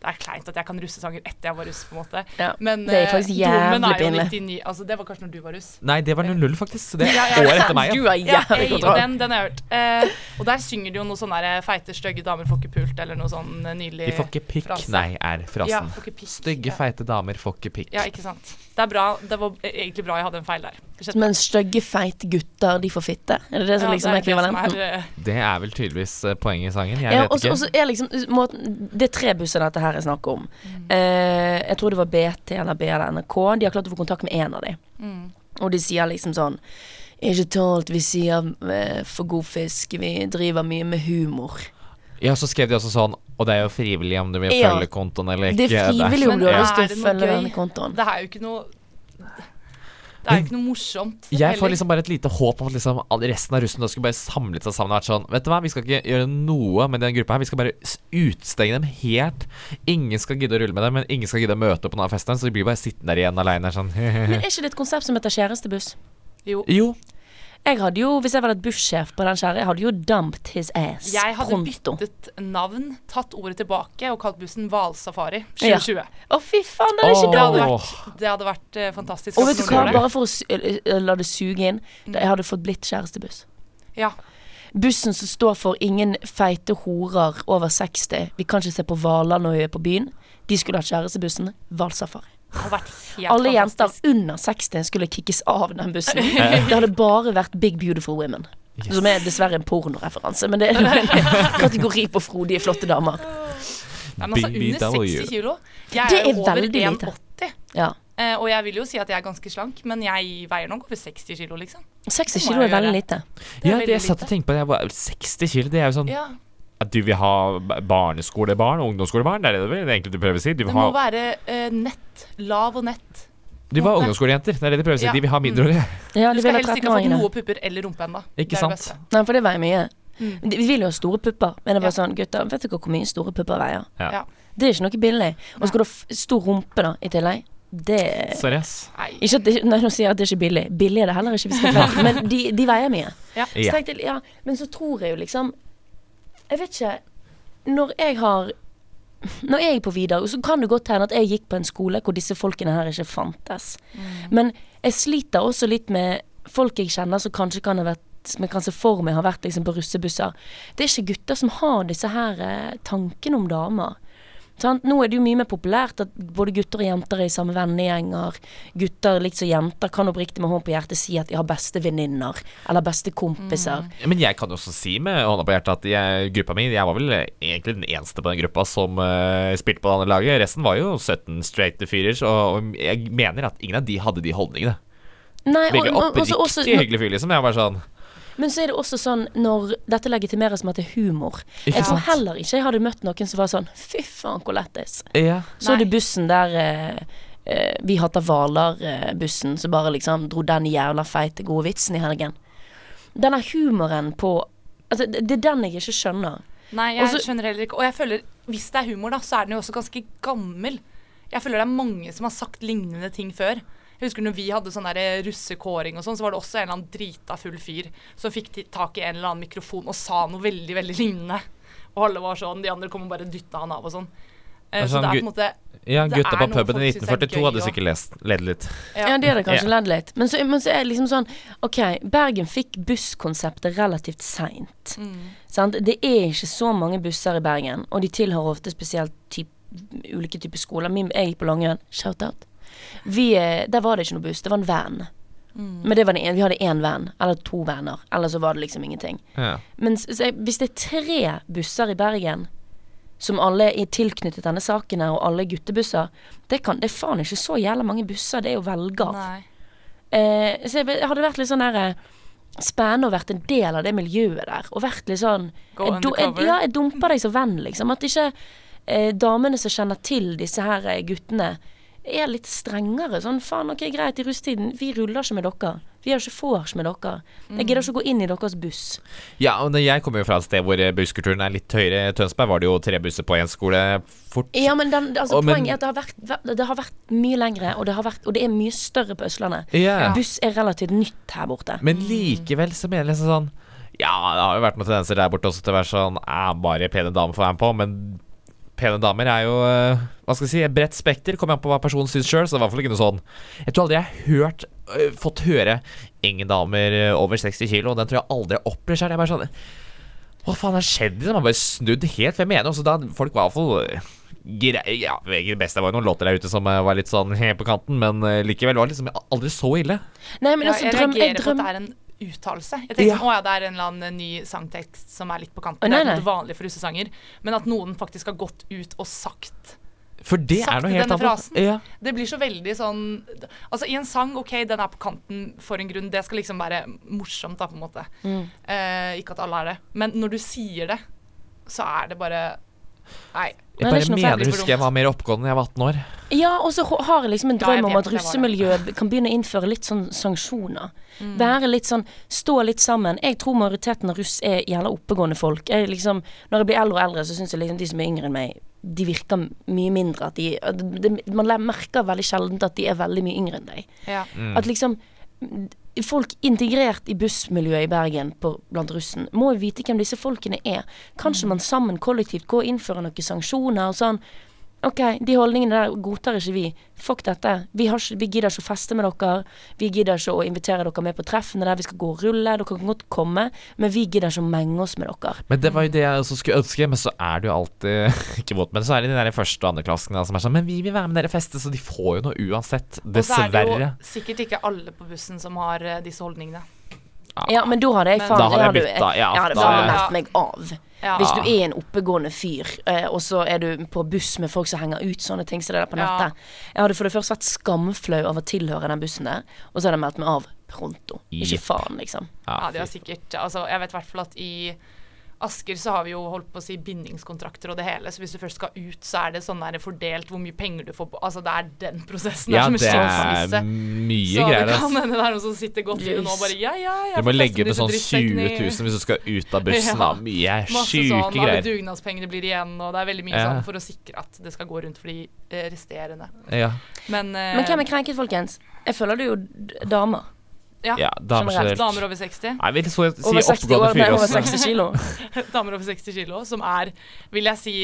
det er kleint at jeg kan russesanger etter jeg var russ, på en måte. Ja, Men det er eh, faktisk Drommen jævlig pinlig. Altså, det var kanskje når du var russ. Nei, det var 00, faktisk. Så det er ja, året etter meg. Du Ja. har Ja, jævlig kontroll. den, den har jeg hørt. Eh, og der synger de jo noe sånn der feite, stygge damer får ikke pult, eller noe sånn eh, nydelig De får ikke pikk, nei, er frasen. Ja, pikk. Stygge, Ja. feite damer får ikke pikk. Ja, ikke sant. Det er bra. Det var egentlig bra jeg hadde en feil der. Men stygge, feite gutter, de får fitte. Er det det som Ja, liksom det er det ekvivalenten? er, eh, Det er vel tydeligvis eh, poenget i sangen. Jeg Ja, vet også, ikke. Også er liksom måten, Det er tre busser dette her er snakk om. Eh, jeg tror det var BT eller B eller NRK. De har klart å få kontakt med én av dem. mm. Og de sier liksom sånn Ikke talt, vi sier eh, for god fisk. Vi driver mye med humor. Ja, så skrev de også sånn Og det er jo frivillig om du vil Ja. følge kontoen eller ikke. Det er frivillig om du har er lyst til å følge denne kontoen. Det er jo ikke noe Det er jo ikke noe morsomt. Jeg får liksom bare et lite håp om at liksom resten av russen da skulle bare samlet seg sammen og vært sånn Vet du hva, vi skal ikke gjøre noe med den gruppa her. Vi skal bare utstenge dem helt. Ingen skal gidde å rulle med dem, men ingen skal gidde å møte opp på denne festen. Så de blir bare sittende der igjen aleine sånn Men er ikke det et konsept som heter kjærestebuss? Jo. Jo. Jeg hadde jo, Hvis jeg var et bussjef på den kjære, jeg hadde jo dumped his ass Jeg hadde pronto. byttet navn, tatt ordet tilbake og kalt bussen Hvalsafari Ja. 2020. Å, fy faen, det er ikke Det hadde dumt! vært, det hadde vært eh, fantastisk. Og vet du hva, bare for å la det suge inn, da jeg hadde fått blitt kjærestebuss. Ja. Bussen som står for ingen feite horer over 60, vi kan ikke se på hvaler når vi er på byen. De skulle hatt kjærestebussen Hvalsafari. Alle jenter under 60 skulle kickes av den bussen. <laughs> Det hadde bare vært Big Beautiful Women. Som er dessverre en pornoreferanse, men det er <laughs> en kategori på frodige, flotte damer. Men altså, under 60 kilo. Jeg Det er, er over veldig lite. 1,80. Ja. Eh, og jeg vil jo si at jeg er ganske slank, men jeg veier nok over 60 kilo, liksom. 60 Det kilo er veldig lite. Det er Ja, det jeg satt og tenkte på det, jeg bare, 60 kilo, det er jo sånn Ja. At Du vil ha barneskolebarn og ungdomsskolebarn? Det er det vel egentlig du prøver å si? Du Det må ha være uh, nett. Lav og nett. De var ungdomsskolejenter. Det er det de prøver å si. Ja. De vil ha mindreårige. Ja, Du skal helst ikke ha fått noe pupper eller rumpe ennå. Ikke sant? Nei, for det veier mye. Mm. Vi vil jo ha store pupper, men det er bare Ja. sånn, gutter, vet dere hvor mye store pupper veier? Ja. Ja. Det er ikke noe billig. Og skal du ha stor rumpe da, i tillegg, det Seriøst? Ikke at det, nei, nå sier jeg at det er ikke billig. Billig er det heller ikke, vi skal feil. men de, de veier mye. Ja. Så jeg, ja, men så tror jeg jo liksom Jeg vet ikke Når jeg har Når jeg er på Vidar, så kan det godt hende at jeg gikk på en skole hvor disse folkene her ikke fantes. Men jeg sliter også litt med folk jeg kjenner som kanskje kan ha vært som jeg kan se for meg har vært liksom på russebusser. Det er ikke gutter som har disse her eh, tankene om damer. Sant? Nå er det jo mye mer populært at både gutter og jenter er i samme vennegjenger. Gutter liksom jenter kan oppriktig med hånd på hjertet si at de har beste venninner eller beste kompiser. Mm. Men jeg kan jo også si med hånda på hjertet at jeg, gruppa mi Jeg var vel egentlig den eneste på den gruppa som uh, spilte på det andre laget. Resten var jo 17 straight fyrer, og jeg mener at ingen av de hadde de holdningene. Nei, og, og, også, også, hyggelig fyr, liksom. Jeg var sånn men så er det også sånn når dette legitimeres med at det er humor. Ikke Jeg tror sant? heller ikke jeg hadde møtt noen som var sånn Fy faen, hvor lættis. Ja. Så er det bussen der eh, eh, Vi hater Hvaler-bussen, som bare liksom dro den jævla feite gode vitsen i helgen. Denne humoren på Altså, det, det er den jeg ikke skjønner. Nei, jeg Også- skjønner heller ikke. Og jeg føler, hvis det er humor, da, så er den jo også ganske gammel. Jeg føler det er mange som har sagt lignende ting før. Jeg husker når vi hadde sånn der russekåring og sånn, så var det også en eller annen drita full fyr som fikk tak i en eller annen mikrofon og sa noe veldig, veldig lignende. Og alle var sånn, de andre kom og bare dytta han av og sånn. Eh, så sånn det er på en måte ja, gutta på puben i folk synes er 1942 hadde sikkert lest, ledd litt. Ja, det hadde kanskje Ja. ledd litt. Men så, men så er det liksom sånn OK, Bergen fikk busskonseptet relativt seint. mm. Det er ikke så mange busser i Bergen, og de tilhører ofte spesielt typ, ulike typer skoler. Min, jeg gikk på Langøen, shout-out. Vi, eh, Der var det ikke noe buss, det var en van. Mm. Men det var det en, vi hadde én van, eller to vaner. Eller så var det liksom ingenting. Ja. Men så, hvis det er tre busser i Bergen som alle er tilknyttet denne saken her, og alle er guttebusser, det, kan, det er faen ikke så jævla mange busser det er å velge av. Eh, så jeg, det hadde vært litt sånn der eh, spennende å vært en del av det miljøet der. Og vært litt sånn Go jeg, jeg. Ja, jeg dumper deg som venn, liksom. At ikke eh, damene som kjenner til disse her eh, guttene, er litt strengere. Sånn faen, ok, greit, i russetiden, vi ruller ikke med dere. Vi har ikke vors med dere. Jeg gidder ikke å gå inn i deres buss. ja, og jeg kommer jo fra et sted hvor eh, busskulturen er litt høyere. I Tønsberg var det jo tre busser på én skole fort. Ja, men den, altså, men- poenget er at det har, vært, det har vært mye lengre, og det, har vært, og det er mye større på Østlandet. Yeah. Buss er relativt nytt her borte. Men likevel så mener jeg liksom sånn Ja, det har jo vært noen tendenser der borte også til å være sånn eh, Bare pene damer får være med på, men pene damer er jo eh, Hva skal jeg si, et bredt spekter. Kommer an på hva personen syns sjøl, så det var i hvert fall ikke noe sånn. Jeg tror aldri jeg har hørt, eh, fått høre 'ingen damer eh, over 60 kilo'. Den tror jeg aldri opplevd sjøl. Jeg er bare sånn Hva faen har skjedd? De har bare snudd helt. Hvem mener også da folk var i hvert fall grei Ja, det beste var jo noen låter der ute som var litt sånn <laughs> på kanten, men likevel var det liksom aldri så ille. Nei, men Ja, altså, jeg drøm, jeg drøm... på at det er en uttalelse. Jeg tenker Ja. sånn, å ja, det er en eller annen ny sangtekst som er litt på kanten. Å, det er nei, på en måte vanlig for russesanger. Men at noen faktisk har gått ut og sagt For det Sagt er noe helt denne annet. frasen. Ja. Det blir så veldig sånn Altså, i en sang, OK, den er på kanten for en grunn. Det skal liksom være morsomt, da, på en måte. Mm. Eh, ikke at alle er det. Men når du sier det, så er det bare Nei. Jeg bare mener husker jeg var mer oppgående da jeg var 18 år. Ja, og så har jeg liksom en drøm om at russemiljøet kan begynne å innføre litt sånn sanksjoner. Mm. Være litt sånn Stå litt sammen. Jeg tror majoriteten av russ er jævla oppegående folk. Jeg liksom, når jeg blir eldre og eldre, så syns jeg liksom de som er yngre enn meg, de virker mye mindre at de at det, Man merker veldig sjelden at de er veldig mye yngre enn deg. Ja. Mm. At liksom Folk integrert i bussmiljøet i Bergen på, blant russen må jo vite hvem disse folkene er. Kanskje man sammen kollektivt går og innfører noen sanksjoner og sånn. OK, de holdningene der godtar ikke vi. Fuck dette. Vi, har ikke, vi gidder ikke å feste med dere. Vi gidder ikke å invitere dere med på treffene der vi skal gå og rulle. Dere kan godt komme, men vi gidder ikke å menge oss med dere. Men det var jo det jeg også skulle ønske, men så er det jo alltid <laughs> Ikke våt, men så er det de der første og andreklassene som er sånn Men vi vil være med dere feste, så de får jo noe uansett. Og så er det jo sikkert ikke alle på bussen som har eh, disse holdningene. Ja, men da hadde jeg faen Da hadde jeg bytta, ja, jeg hadde da- faen meg Ja. meldt meg av. Ja. Hvis du er en oppegående fyr, eh, og så er du på buss med folk som henger ut sånne ting som det der på Ja. Jeg hadde for det første vært skamflau av å tilhøre den bussen der, og så hadde jeg meldt meg av pronto. Ikke faen, liksom. Ja, de har sikkert Altså, jeg vet i hvert fall at i Asker så har vi jo holdt på å si bindingskontrakter og det hele, så hvis du først skal ut, så er det sånn der fordelt hvor mye penger du får på Altså, det er den prosessen Ja, der det som er mye Så greier. det ass. kan hende det er noen som sitter godt inne nå og bare Ja, ja, jeg Du må legge på med sånn 20 000 hvis du skal ut av bussen. <laughs> Ja. Da. Mye Masse sjuke sånn, alle greier. dugnadspengene blir igjen, og det er veldig mye Ja. sånn for å sikre at det skal gå rundt for de eh, resterende. Ja, Men, uh, Men hvem er krenket, folkens? Jeg føler det jo damer. Ja, ja damer Generelt. damer over 60. Nei, vil så si Over 60 år, nei, over 60 kilo. <laughs> damer over 60 kilo, som er, vil jeg si,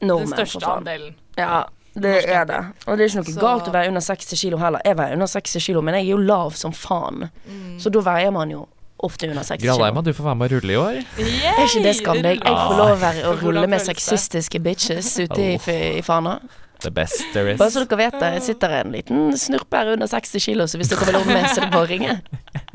den Nordmenn, for største andelen. Ja, det er det. Og det er ikke noe Så- galt å være under 60 kilo heller. Jeg veier under 60 kilo, men jeg er jo lav som faen. Mm. Så da veier man jo ofte under 60 kilo. Gralheima, du får være med å rulle i år. Er ikke det skam deg? Jeg får lov å rulle med sexistiske bitches ute i, i Fana. The best there is. Bare så dere vet det, jeg sitter en liten snurpe her under 60 kilo, så hvis dere vil ordne med, så er det bare å ringe.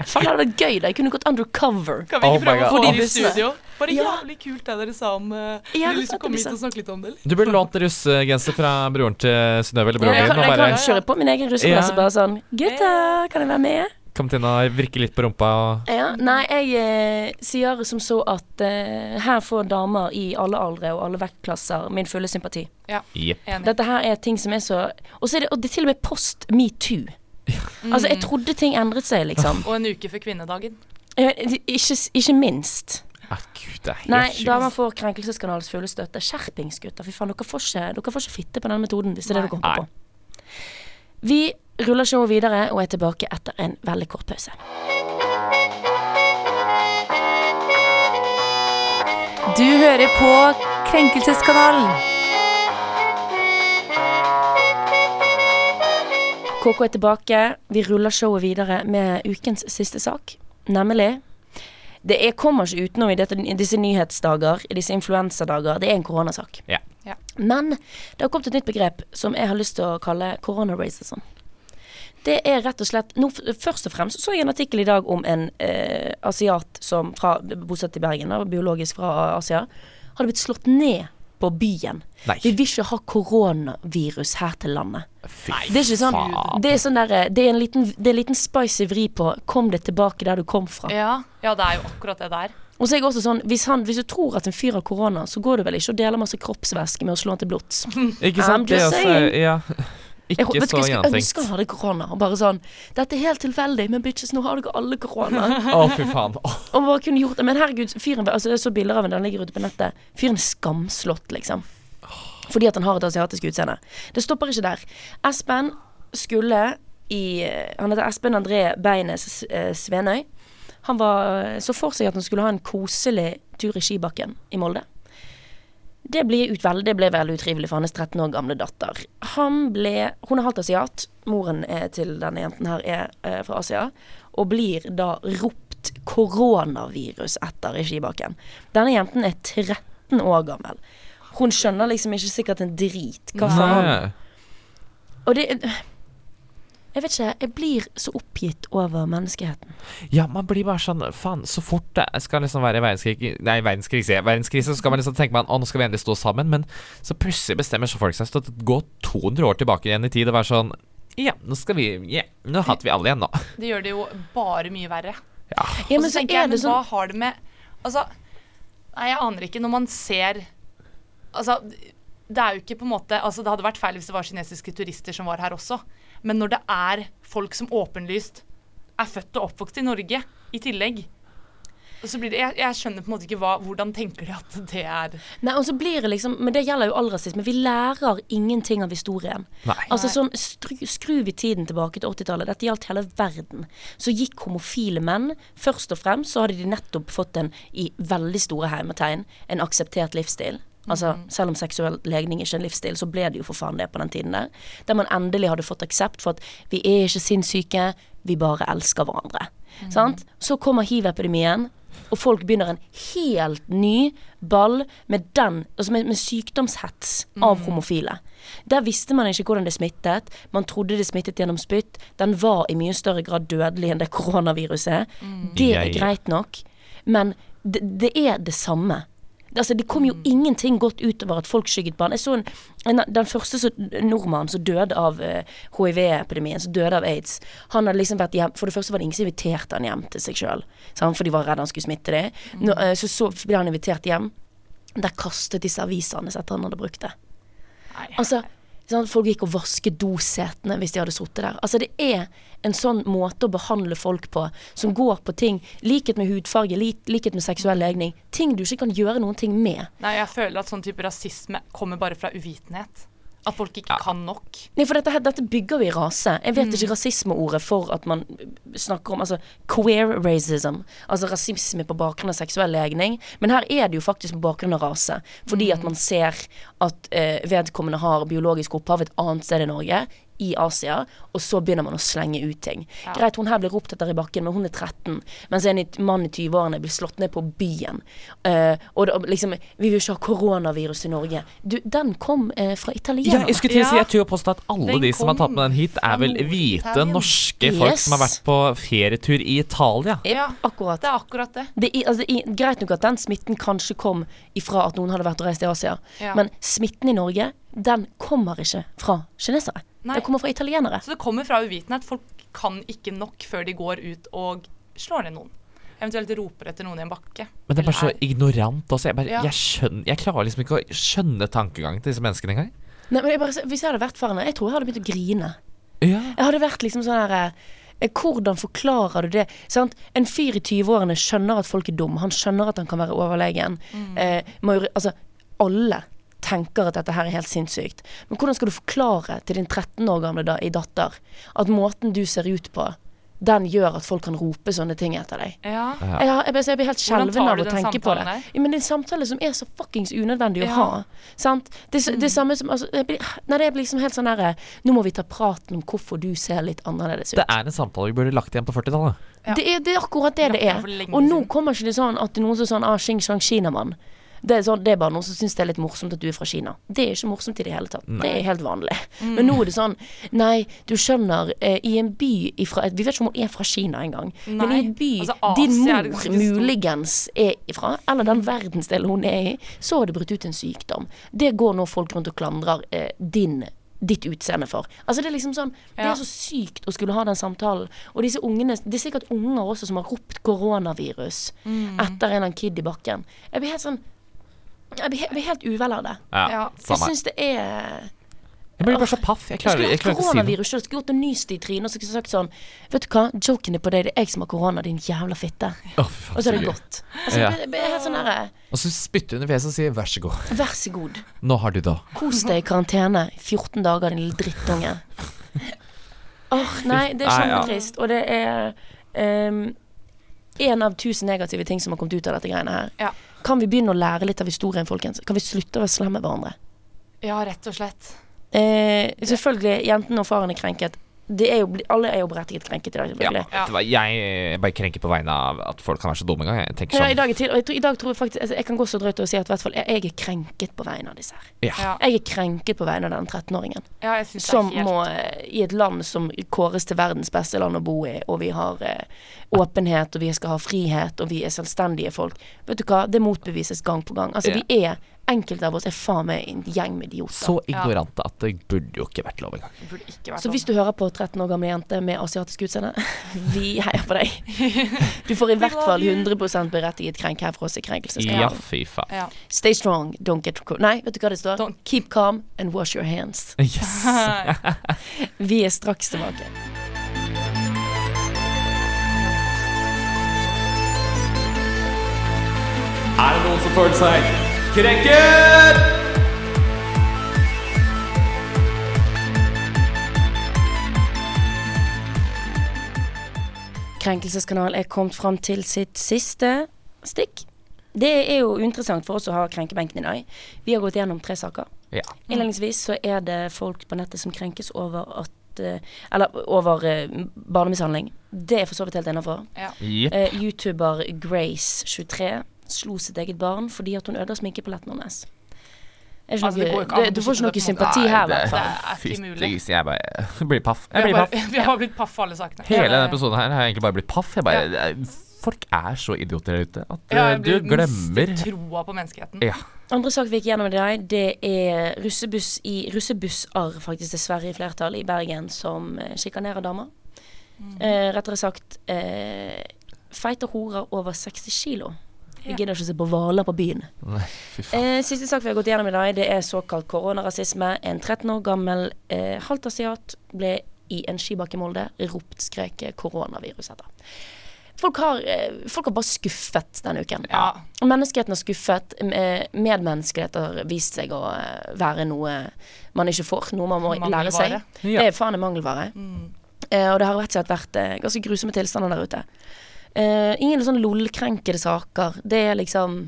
Faen, det hadde vært gøy, da. Jeg kunne gått undercover. Kan vi Oh ikke my prøve å få dem i studio? Bare Ja. jævlig kult det dere sa om uh, Ja, du lyst til å komme hit og snakke litt om det, eller? Du burde lånt russegenser fra broren til Synnøve eller Ja, broren jeg, din. kan, jeg bare kan kjøre på min egen russegenser, Ja. bare sånn Gutta, kan jeg være med? Kommet til å virke litt på rumpa. Og Ja, nei, jeg eh, sier som så at eh, her får damer i alle aldre og alle vektklasser min fulle sympati. Jepp. Enig. Dette her er ting som er så Og så er det, og det er til og med post metoo. Altså, jeg trodde ting endret seg, liksom. Og en uke før kvinnedagen. Eh, Ikke, ikke minst. Ah, Gud, det er helt Nei, sjukt. damer får Krenkelseskanalens fulle støtte. Skjerpings, gutter. Fy faen, dere får ikke, dere får ikke fitte på den metoden, hvis det er det dere håper på. Vi ruller showet videre og er tilbake etter en veldig kort pause. Du hører på Krenkelseskanalen. KK er tilbake. Vi ruller showet videre med ukens siste sak, nemlig Det er, kommer ikke utenom i, dette, i disse nyhetsdager, i disse influensadager. Det er en koronasak. Ja. Ja. Men det har kommet et nytt begrep som jeg har lyst til å kalle koronaracism. Det er rett og slett nå, Først og fremst så jeg en artikkel i dag om en eh, asiat som fra, bosatt i Bergen, biologisk fra Asia, hadde blitt slått ned på byen. Nei. Vi vil ikke ha koronavirus her til landet. Fy Det er ikke sånn faen. Det er sånn der, det er en liten, det er en liten spicy vri på 'kom det tilbake der du kom fra'. Ja, ja, det er jo akkurat det der. Og så er jeg også sånn hvis, han, hvis du tror at en fyr har korona, så går du vel ikke og deler masse kroppsvæske med å slå han til blods. Ikke I'm sant? Det er just også, saying. ja. Jeg, Ikke vet du så jeg skulle ønske han hadde korona. Og bare sånn 'Dette er helt tilfeldig, men bitches, nå har dere alle korona'. <laughs> Å, fy faen. Oh. <laughs> Og bare kunne gjort det. Men herregud, fyren altså Jeg så bilder av ham, den ligger ute på nettet. Fyren er skamslått, liksom. Fordi at han har et asiatisk utseende. Det stopper ikke der. Espen skulle i Han heter Espen André Beines eh, Svenøy. Han var, så for seg at han skulle ha en koselig tur i skibakken i Molde. Det ble, utvel, det ble veldig utrivelig for hans 13 år gamle datter. Han ble Hun er halvt asiat. Moren til denne jenten her er eh, fra Asia. Og blir da ropt koronavirus etter i skibakken. Denne jenten er 13 år gammel. Hun skjønner liksom ikke sikkert en drit. Hva faen? Og det Jeg vet ikke, jeg blir så oppgitt over menneskeheten. Ja, man blir bare sånn Faen, så fort det skal liksom være verdenskrig Nei, verdenskrig, sier jeg. Verdenskrise, så skal man liksom tenke man, Å, nå skal vi endelig stå sammen. Men så plutselig bestemmer så folk seg for å gå 200 år tilbake igjen i tid og være sånn Ja, nå skal vi yeah, nå hater vi alle igjen, nå. Det gjør det jo bare mye verre. Ja. Ja, og men så så tenker er jeg, men sånn hva har det med Altså, nei, jeg aner ikke. Når man ser Altså, det er jo ikke på en måte Altså, det hadde vært feil hvis det var kinesiske turister som var her også, men når det er folk som åpenlyst er født og oppvokst i Norge i tillegg og så blir det, jeg, jeg skjønner på en måte ikke hva, hvordan tenker de at det er Nei, og så blir det liksom Men det gjelder jo all rasisme. Vi lærer ingenting av historien. Nei. Altså sånn, stru, Skru vi tiden tilbake til 80-tallet. Dette gjaldt hele verden. Så gikk homofile menn Først og fremst så hadde de nettopp fått en, i veldig store heimetegn, en akseptert livsstil. Altså, Selv om seksuell legning ikke er en livsstil, så ble det jo for faen det på den tiden der. Der man endelig hadde fått aksept for at vi er ikke sinnssyke, vi bare elsker hverandre. Sant? Så kommer hiv-epidemien, og folk begynner en helt ny ball med den, altså med, med sykdomshets av homofile. Der visste man ikke hvordan det smittet. Man trodde det smittet gjennom spytt. Den var i mye større grad dødelig enn det koronaviruset er. Det er greit nok, men det, det er det samme. Altså, det kom jo ingenting godt utover at folk skygget barn. Jeg så en, en, den første nordmannen som døde av uh, hiv-epidemien, som døde av aids. Han hadde liksom vært hjem For det første var det ingen som inviterte han hjem til seg sjøl, for de var redd han skulle smitte dem. Eh, Så, så ble han invitert hjem. Der kastet disse avisene etter han hadde brukt det. Nei. Altså, sant, Folk gikk og vasket dosetene hvis de hadde sittet der. Altså Det er en sånn måte å behandle folk på som går på ting Likhet med hudfarge, lik, likhet med seksuell legning. Ting du ikke kan gjøre noen ting med. Nei, jeg føler at sånn type rasisme kommer bare fra uvitenhet. At folk ikke kan nok. Nei, for dette, dette bygger jo i rase. Jeg vet ikke rasismeordet for at man snakker om altså queer racism. Altså rasisme på bakgrunn av seksuell legning. Men her er det jo faktisk på bakgrunn av rase. Fordi at man ser at eh, vedkommende har biologisk opphav et annet sted i Norge. I Asia, og så begynner man å slenge ut ting. Ja. Greit, hun her blir ropt etter i bakken, men hun er 13. Mens en mann i 20-årene blir slått ned på byen. Uh, og da, liksom Vi vil ikke ha koronavirus i Norge. Du, den kom uh, fra Ja, italienerne. jeg skulle til å si Jeg tror å påstå at alle Den de som har tatt med den hit, er vel hvite norske yes. folk som har vært på ferietur i Italia. Ja, Akkurat. det er akkurat det. Det er, altså, i, greit nok at den smitten kanskje kom ifra at noen hadde vært og reist i Asia, Ja. men smitten i Norge, den kommer ikke fra kinesere. Nei. Det kommer fra italienere. Så det kommer fra uvitenhet. Folk kan ikke nok før de går ut og slår ned noen. Eventuelt roper etter noen i en bakke. Men det er bare så ignorant også. Jeg, bare, Ja. jeg, skjønner, jeg klarer liksom ikke å skjønne tankegangen til disse menneskene engang. Nei, men jeg bare, hvis jeg hadde vært faren, jeg tror jeg hadde begynt å grine. Ja. Jeg hadde vært liksom sånn her eh, hvordan forklarer du det? Sant? En fyr i 20-årene skjønner at folk er dum. Han skjønner at han kan være overlegen. Eh, majori- altså, alle tenker at dette her er helt sinnssykt. Men hvordan skal du forklare til din 13 år gamle da, i datter at måten du ser ut på, den gjør at folk kan rope sånne ting etter deg? Ja. Ja. Jeg, jeg, jeg blir helt skjelven av å tenke på det. Ja, men det er en samtale som er så fuckings unødvendig å ha. Sant? Det, det er samme som altså, jeg blir, Nei, det blir liksom helt sånn herre Nå må vi ta praten om hvorfor du ser litt annerledes ut. Det er en samtale vi burde lagt igjen på 40-tallet. Ja. Det det er akkurat det det er. Og nå kommer ikke det sånn at noen som sånn ah, Xing Shang Kinamann. Det er, sånn, det er bare noen som syns det er litt morsomt at du er fra Kina. Det er ikke morsomt i det hele tatt. Det er helt vanlig. Mm. Men nå er det sånn Nei, du skjønner, eh, i en by ifra Vi vet ikke om hun er fra Kina engang. Men i en by Altså, din mor er muligens er ifra, eller den verdensdelen hun er i, så har det brutt ut en sykdom. Det går nå folk rundt og klandrer eh, din ditt utseende for. Altså Det er liksom sånn Det er så sykt å skulle ha den samtalen. Og disse ungene Det er sikkert unger også som har ropt koronavirus Mm. etter en eller annen kid i bakken. Jeg blir helt sånn Jeg blir, blir helt uvel av det. Ja, Ja. Jeg syns det er Jeg blir bare så paff. Jeg Jeg klarer, jeg klarer ikke å si noe. koronavirus Jeg Skulle gjort en nyst i trynet og så skulle jeg sagt sånn Vet du hva, joken er på deg. Det er jeg som har korona, din jævla fitte. Oh, Og så er det godt. gått. Altså, Ja. det, det er helt sånn herre Og så spytter hun i fjeset og sier 'vær så god'. Vær så god. Nå har du da. Kos deg i karantene i 14 dager, din lille drittunge. Åh, nei, det er kjempetrist. Og det er um, en av tusen negative ting som har kommet ut av dette greiene her. Ja. Kan vi begynne å lære litt av historien, folkens? Kan vi slutte å være slemme med hverandre? Ja, rett og slett. Eh, selvfølgelig, jentene og faren er krenket. Det er jo, alle er jo berettiget krenket i dag, Ja, selvfølgelig. vet du hva, jeg bare krenker på vegne av at folk kan være så dumme engang. Jeg tenker Ja, sånn i, dag, til- og jeg, I dag tror jeg faktisk altså, Jeg kan gå så drøyt å si at hvert fall, jeg, jeg er krenket på vegne av disse her. ja. Ja, Jeg er krenket på vegne av den 13-åringen. ja Som helt må eh, i et land som kåres til verdens beste land å bo i, og vi har eh, åpenhet, og vi skal ha frihet, og vi er selvstendige folk. Vet du hva, det motbevises gang på gang. Altså, Ja. vi er Enkelte av oss er faen meg en gjeng med idioter. Så ignorante at det burde jo ikke vært lov engang. Så hvis du hører på 13 år gamle jente med asiatisk utseende, <laughs> vi heier på deg. Du får i <laughs> hvert fall you. 100 berettiget krenk her for oss i Ja, fy faen. Ja. Stay strong, don't get cold. Nei, vet du hva det står? Don't- Keep calm and wash your hands. <laughs> Yes. Vi er straks tilbake. Er det noen som føler seg krenket? Krenkelseskanal er kommet fram til sitt siste stikk. Det er jo interessant for oss å ha krenkebenken i dag. Vi har gått gjennom tre saker. Ja. Innledningsvis så er det folk på nettet som krenkes over at eh, Eller over eh, barnemishandling. Det er for så vidt helt innafor. Ja. Yep. Uh, YouTuber Grace23 slo sitt eget barn fordi at hun ødela sminkepaletten hennes. Altså, det noe, går ikke an det, du får ikke noe sympati Nei, her, i det- hvert fall. Det er ikke mulig. Fytti, jeg <laughs> blir paff. Vi Jeg har, blir bare, paff. <laughs> vi har blitt paff alle sakene. Hele denne episoden her har jeg egentlig bare blitt paff. Jeg bare, det er- Folk er så idioter der ute at Ja, eh, jeg du blir- glemmer troa på menneskeheten. Ja. Andre sak vi gikk gjennom i dag, det er russebuss i russebussar, faktisk dessverre i flertall, i Bergen, som eh, sjikanerer damer. Eh, rettere sagt eh, feite horer over 60 kilo. Vi gidder ikke se på hvaler på byen. Nei. Eh, siste sak vi har gått gjennom i dag, det er såkalt koronarasisme. En 13 år gammel eh, halvt asiat ble i en skibakke i Molde ropt skrek koronavirus etter. Folk har, eh, folk har bare skuffet denne uken. Ja. Menneskeheten har skuffet. eh, Medmenneskelighet har vist seg å eh, være noe man ikke får. Noe man må lære seg. Ja. Det er faen en mangelvare. Mm. Eh, og det har rett og slett vært ganske grusomme tilstander der ute. Eh, ingen sånn LOL-krenkede saker. Det er liksom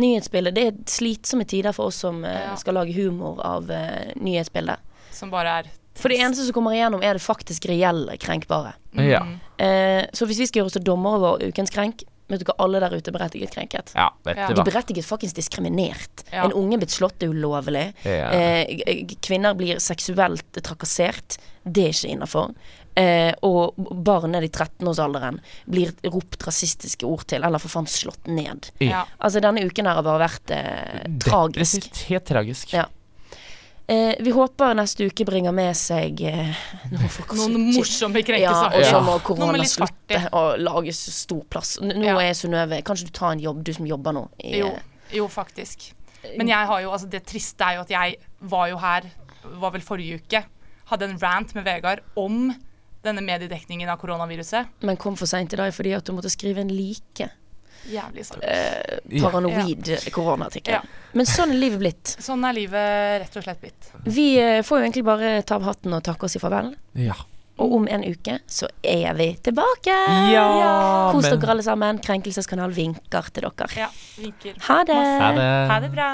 nyhetsbildet. Det er slitsomme tider for oss som uh, Ja. skal lage humor av uh, nyhetsbildet. Som bare er For det eneste som kommer igjennom, er det faktisk reelle krenkbare. Mm. Uh, så hvis vi skal gjøre oss til dommer over ukens krenk, vet du hva alle der ute er berettiget krenket? ja, vet Ja. du De er berettiget faktisk diskriminert. Ja. En unge blitt slått er ulovlig. Ja. Eh, kvinner blir seksuelt trakassert. Det er ikke innafor. Eh, og barn ned i 13-årsalderen blir ropt rasistiske ord til, eller for faen slått ned. Ja. Altså Denne uken her har bare vært eh, tragisk. Helt tragisk. Ja. Eh, vi håper neste uke bringer med seg eh, noen, Noen morsomme morsomme Ja, og så må korona slutte og lage stor plass. N nå Ja. er Synnøve Kanskje du tar en jobb, du som jobber nå? I, Jo, jo, faktisk. Men jeg har jo, altså det triste er jo at jeg var jo her, var vel forrige uke, hadde en rant med Vegard om denne mediedekningen av koronaviruset. Men kom for seint i dag fordi at du måtte skrive en like Jævlig sorg. eh, Ja. paranoid koronaartikkel. Ja. Men sånn er livet blitt. Sånn er livet rett og slett blitt. Vi eh, får jo egentlig bare ta av hatten og takke oss i farvel. Ja. Og om en uke så er vi tilbake. Ja, Kos dere alle sammen. Krenkelseskanal vinker til dere. Ja, vinker. Ha det. Ha det. Ha det bra.